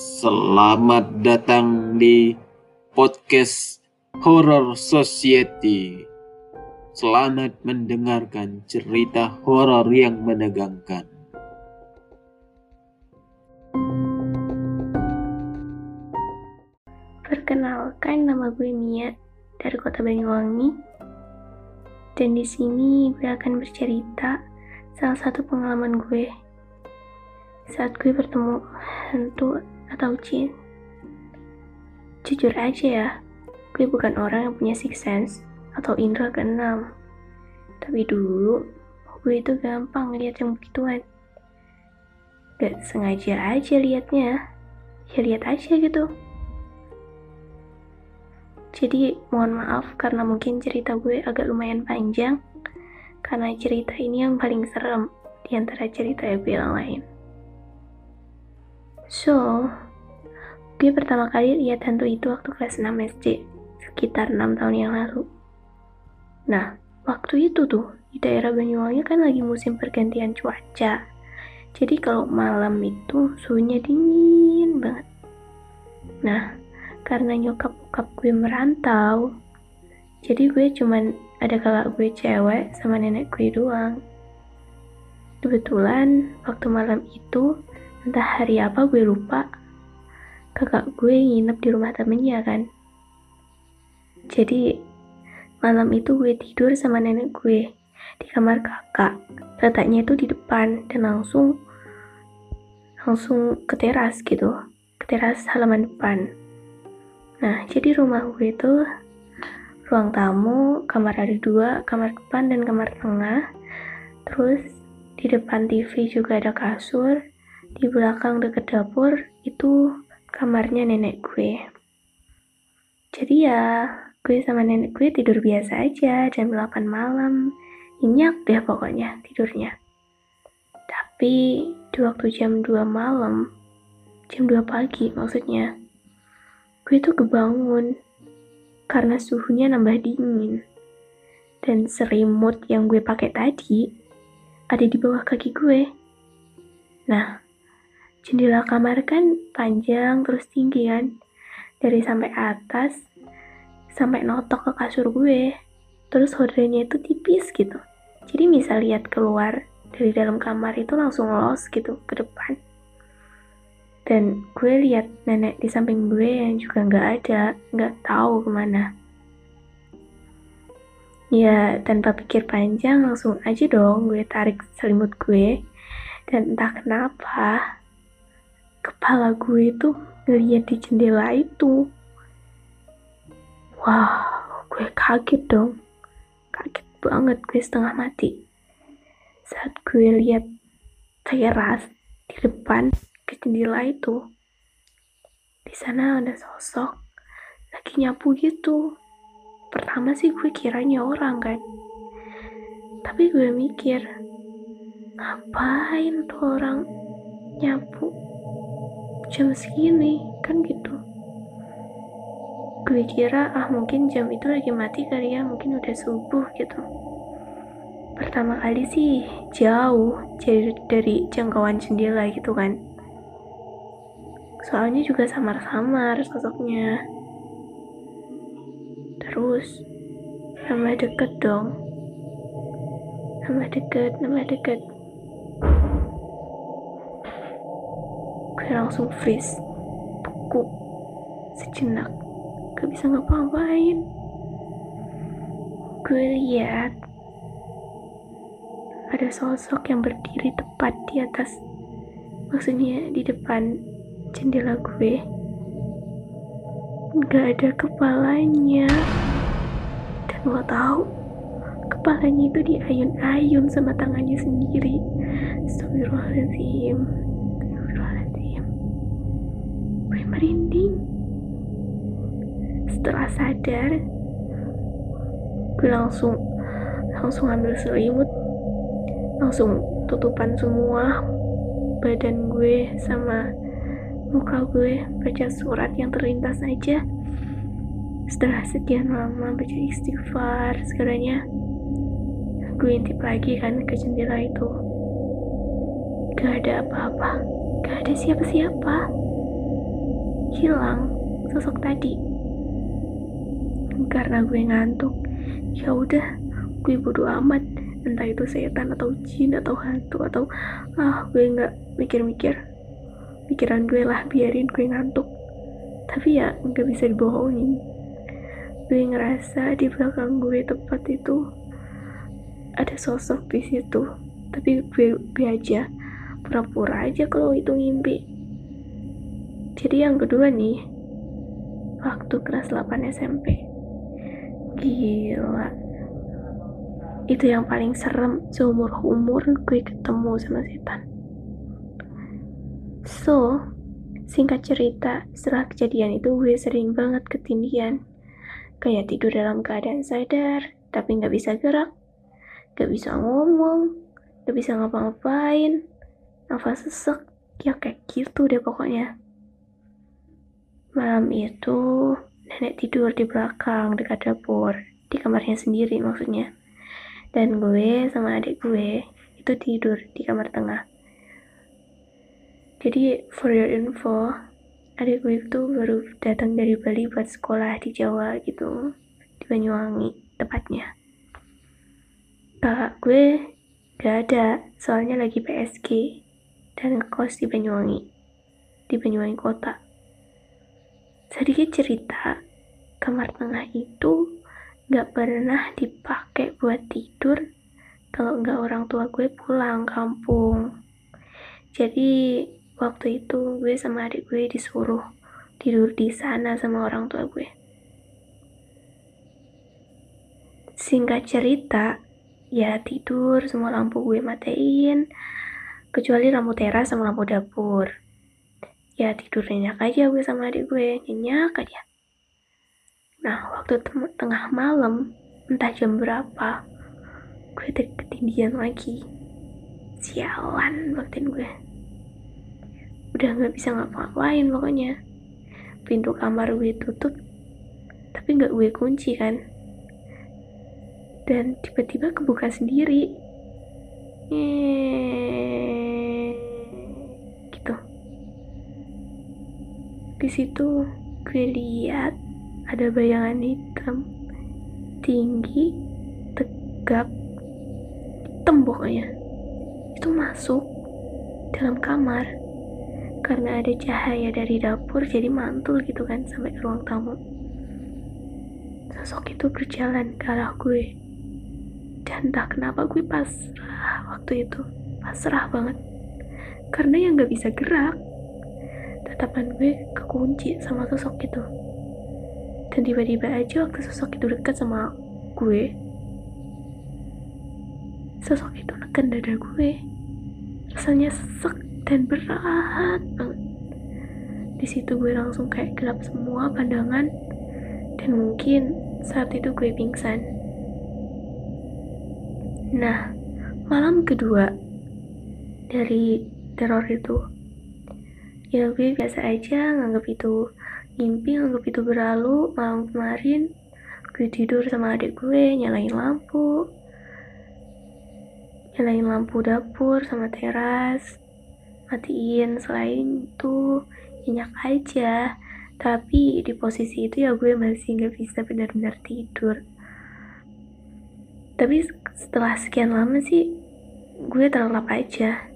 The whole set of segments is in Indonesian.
Selamat datang di podcast Horror Society. Selamat mendengarkan cerita horor yang menegangkan. Perkenalkan nama gue Mia dari kota Banyuwangi. Dan di sini gue akan bercerita salah satu pengalaman gue saat gue bertemu hantu atau jin. Jujur aja ya, gue bukan orang yang punya six sense atau indera keenam. Tapi dulu, gue itu gampang lihat yang begituan. Gak sengaja aja liatnya, ya lihat aja gitu. Jadi mohon maaf karena mungkin cerita gue agak lumayan panjang karena cerita ini yang paling serem di antara cerita gue yang lain. So, gue pertama kali lihat hantu itu waktu kelas 6 SD, sekitar 6 tahun yang lalu. Nah, waktu itu tuh, di daerah Banyuwangi kan lagi musim pergantian cuaca. Jadi kalau malam itu suhunya dingin banget. Nah, karena nyokap bokap gue merantau jadi gue cuman ada kakak gue cewek sama nenek gue doang kebetulan waktu malam itu entah hari apa gue lupa. Kakak gue nginep di rumah temennya kan? Jadi malam itu gue tidur sama nenek gue di kamar kakak. Letaknya itu di depan dan langsung langsung ke teras gitu. Ke teras halaman depan. Nah, jadi rumah gue itu ruang tamu, kamar ada dua, kamar depan dan kamar tengah. Terus di depan TV juga ada kasur, di belakang deket dapur itu kamarnya nenek gue. Jadi ya, gue sama nenek gue tidur biasa aja jam 8 malam. Inyak deh pokoknya tidurnya. Tapi di waktu jam 2 malam, jam 2 pagi maksudnya, gue tuh kebangun karena suhunya nambah dingin. Dan serimut yang gue pakai tadi ada di bawah kaki gue. Nah, jendela kamar kan panjang terus tinggi kan. Dari sampai atas sampai notok ke kasur gue. Terus hordennya itu tipis gitu. Jadi bisa lihat keluar dari dalam kamar itu langsung los gitu ke depan dan gue lihat nenek di samping gue yang juga nggak ada nggak tahu ke mana ya tanpa pikir panjang langsung aja dong gue tarik selimut gue dan entah kenapa kepala gue itu ngeliat di jendela itu wah gue kaget dong kaget banget gue setengah mati saat gue lihat teras di depan ke jendela itu. Di sana ada sosok lagi nyapu gitu. Pertama sih gue kiranya orang kan. Tapi gue mikir, ngapain tuh orang nyapu jam segini kan gitu. Gue kira ah mungkin jam itu lagi mati kali ya, mungkin udah subuh gitu. Pertama kali sih jauh dari, dari jangkauan jendela gitu kan soalnya juga samar-samar sosoknya terus nambah deket dong nambah deket nambah deket gue langsung freeze. Beku sejenak. Gak bisa ngapa-ngapain. Gue lihat ada sosok yang berdiri tepat di atas maksudnya di depan jendela gue. Nggak ada kepalanya. Dan lo tahu kepalanya itu diayun-ayun sama tangannya sendiri. Astagfirullahaladzim merinding. Setelah sadar gue langsung langsung ambil selimut langsung tutupan semua badan gue sama muka gue baca surat yang terlintas aja. Setelah sekian lama baca istighfar segalanya gue intip lagi kan ke jendela itu. Gak ada apa-apa gak ada siapa-siapa hilang sosok tadi. Karena gue ngantuk ya udah gue bodo amat. Entah itu setan atau jin atau hantu atau ah gue nggak mikir-mikir. Pikiran gue lah biarin gue ngantuk. Tapi ya nggak bisa dibohongin. Gue ngerasa di belakang gue tepat itu ada sosok di situ. Tapi gue, gue aja pura-pura aja kalau itu ngimpi jadi yang kedua nih waktu kelas 8 SMP gila. Itu yang paling serem seumur umur gue ketemu sama setan. So singkat cerita setelah kejadian itu gue sering banget ketindihan kayak tidur dalam keadaan sadar tapi nggak bisa gerak nggak bisa ngomong nggak bisa ngapa-ngapain nafas sesek ya kayak gitu deh pokoknya malam itu nenek tidur di belakang dekat dapur di kamarnya sendiri maksudnya. Dan gue sama adik gue itu tidur di kamar tengah. Jadi for your info adik gue itu baru datang dari Bali buat sekolah di Jawa gitu di Banyuwangi tepatnya. Kakak gue gak ada soalnya lagi PSG dan ngekos di Banyuwangi di Banyuwangi kota sedikit cerita kamar tengah itu gak pernah dipakai buat tidur kalau nggak orang tua gue pulang kampung. Jadi waktu itu gue sama adik gue disuruh tidur di sana sama orang tua gue. Singkat cerita, ya tidur semua lampu gue matiin, kecuali lampu teras sama lampu dapur. Ya tidur nyenyak aja gue sama adik gue, nyenyak aja. Nah, waktu tengah malam, entah jam berapa, gue ketindian lagi. Sialan batin gue. Udah gak bisa ngapa-ngapain pokoknya. Pintu kamar gue tutup, tapi gak gue kunci kan. Dan tiba-tiba kebuka sendiri. Di situ gue lihat ada bayangan hitam tinggi tegap hitam pokoknya. Itu masuk dalam kamar karena ada cahaya dari dapur jadi mantul gitu kan sampai ke ruang tamu. Sosok itu berjalan ke arah gue. Dan entah kenapa gue pasrah waktu itu? Pasrah banget. Karena yang gak bisa gerak tatapan gue kekunci sama sosok itu. Dan tiba-tiba aja waktu sosok itu dekat sama gue sosok itu neken dada gue. Rasanya sesek dan berat banget. Di situ gue langsung kayak gelap semua pandangan. Dan mungkin saat itu gue pingsan. Nah malam kedua dari teror itu ya gue biasa aja nganggap itu mimpi anggap itu berlalu. Malam kemarin gue tidur sama adik gue nyalain lampu. Nyalain lampu dapur sama teras. Matiin selain itu nyenyak aja. Tapi di posisi itu ya gue masih nggak bisa benar-benar tidur. Tapi setelah sekian lama sih gue terlelap aja.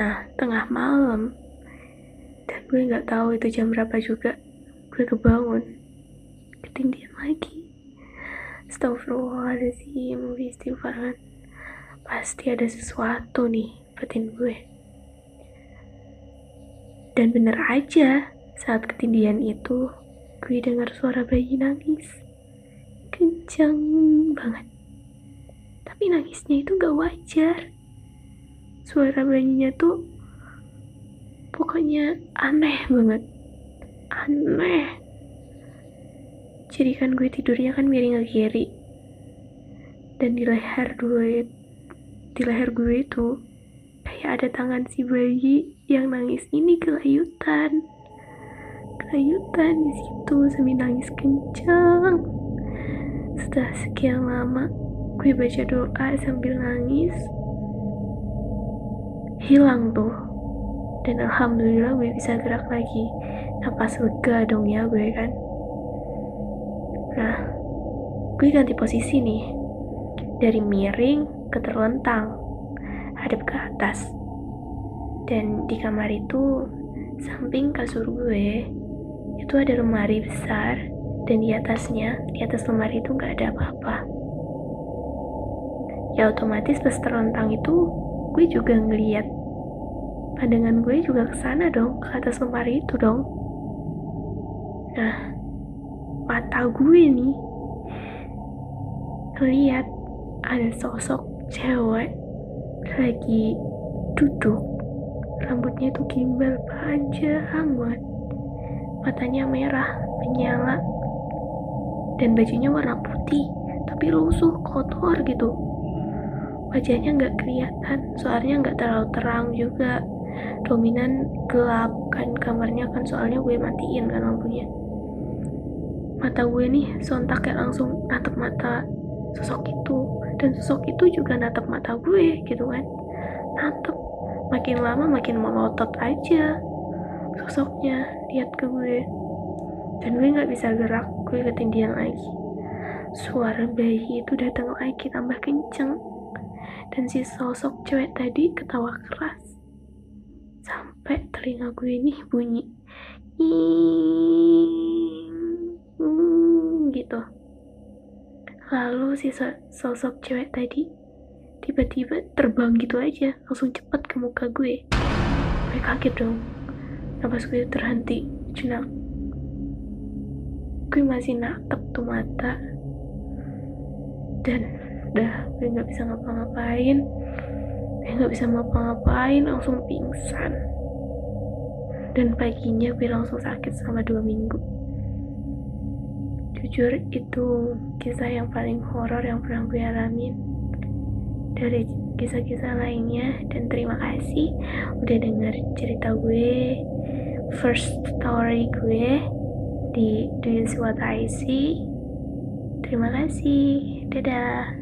Nah tengah malam dan gue nggak tahu itu jam berapa juga. Gue kebangun. Ketindihan lagi. Astagfirullahaladzim istighfaran pasti ada sesuatu nih batin gue. Dan bener aja saat ketindihan itu gue dengar suara bayi nangis. Kencang banget. Tapi nangisnya itu gak wajar. Suara bayinya tuh pokoknya aneh banget. Aneh. Jadi kan gue tidurnya kan miring ke kiri. Dan di leher gue di leher gue itu kayak ada tangan si bayi yang nangis ini kelayutan. Kelayutan di situ sambil nangis kencang setelah sekian lama gue baca doa sambil nangis. Hilang tuh dan alhamdulillah gue bisa gerak lagi. Napas lega dong ya gue kan? Nah gue ganti posisi nih. Dari miring ke terlentang hadap ke atas. Dan di kamar itu samping kasur gue itu ada lemari besar. Dan di atasnya di atas lemari itu nggak ada apa-apa. Ya otomatis pas terlentang itu gue juga ngeliat pandangan gue juga ke sana dong ke atas lemari itu dong. Nah mata gue nih ngeliat ada sosok cewek lagi duduk. Rambutnya itu gimbal panjang banget. Matanya merah menyala. Dan bajunya warna putih tapi lusuh kotor gitu. Wajahnya nggak kelihatan soalnya nggak terlalu terang juga dominan gelap kan kamarnya kan soalnya gue matiin kan lampunya. Mata gue nih sontak kayak langsung natap mata sosok itu. Dan sosok itu juga natap mata gue gitu kan. Natap. Makin lama makin melotot aja sosoknya lihat ke gue. Dan gue nggak bisa gerak gue ketindihan lagi. Suara bayi itu datang lagi tambah kenceng. Dan si sosok cewek tadi ketawa keras sampai telinga gue ini bunyi gitu. Lalu si sosok cewek tadi tiba-tiba terbang gitu aja langsung cepat ke muka gue. Gue kaget dong. Nafas gue terhenti jenak. Gue masih natap tuh mata. Dan udah gue nggak bisa ngapa-ngapain. Gue nggak bisa ngapa-ngapain langsung pingsan dan paginya gue langsung sakit selama dua minggu. Jujur itu kisah yang paling horor yang pernah gue alamin dari kisah-kisah lainnya dan terima kasih udah denger cerita gue first story gue di Do You See What I See terima kasih. Dadah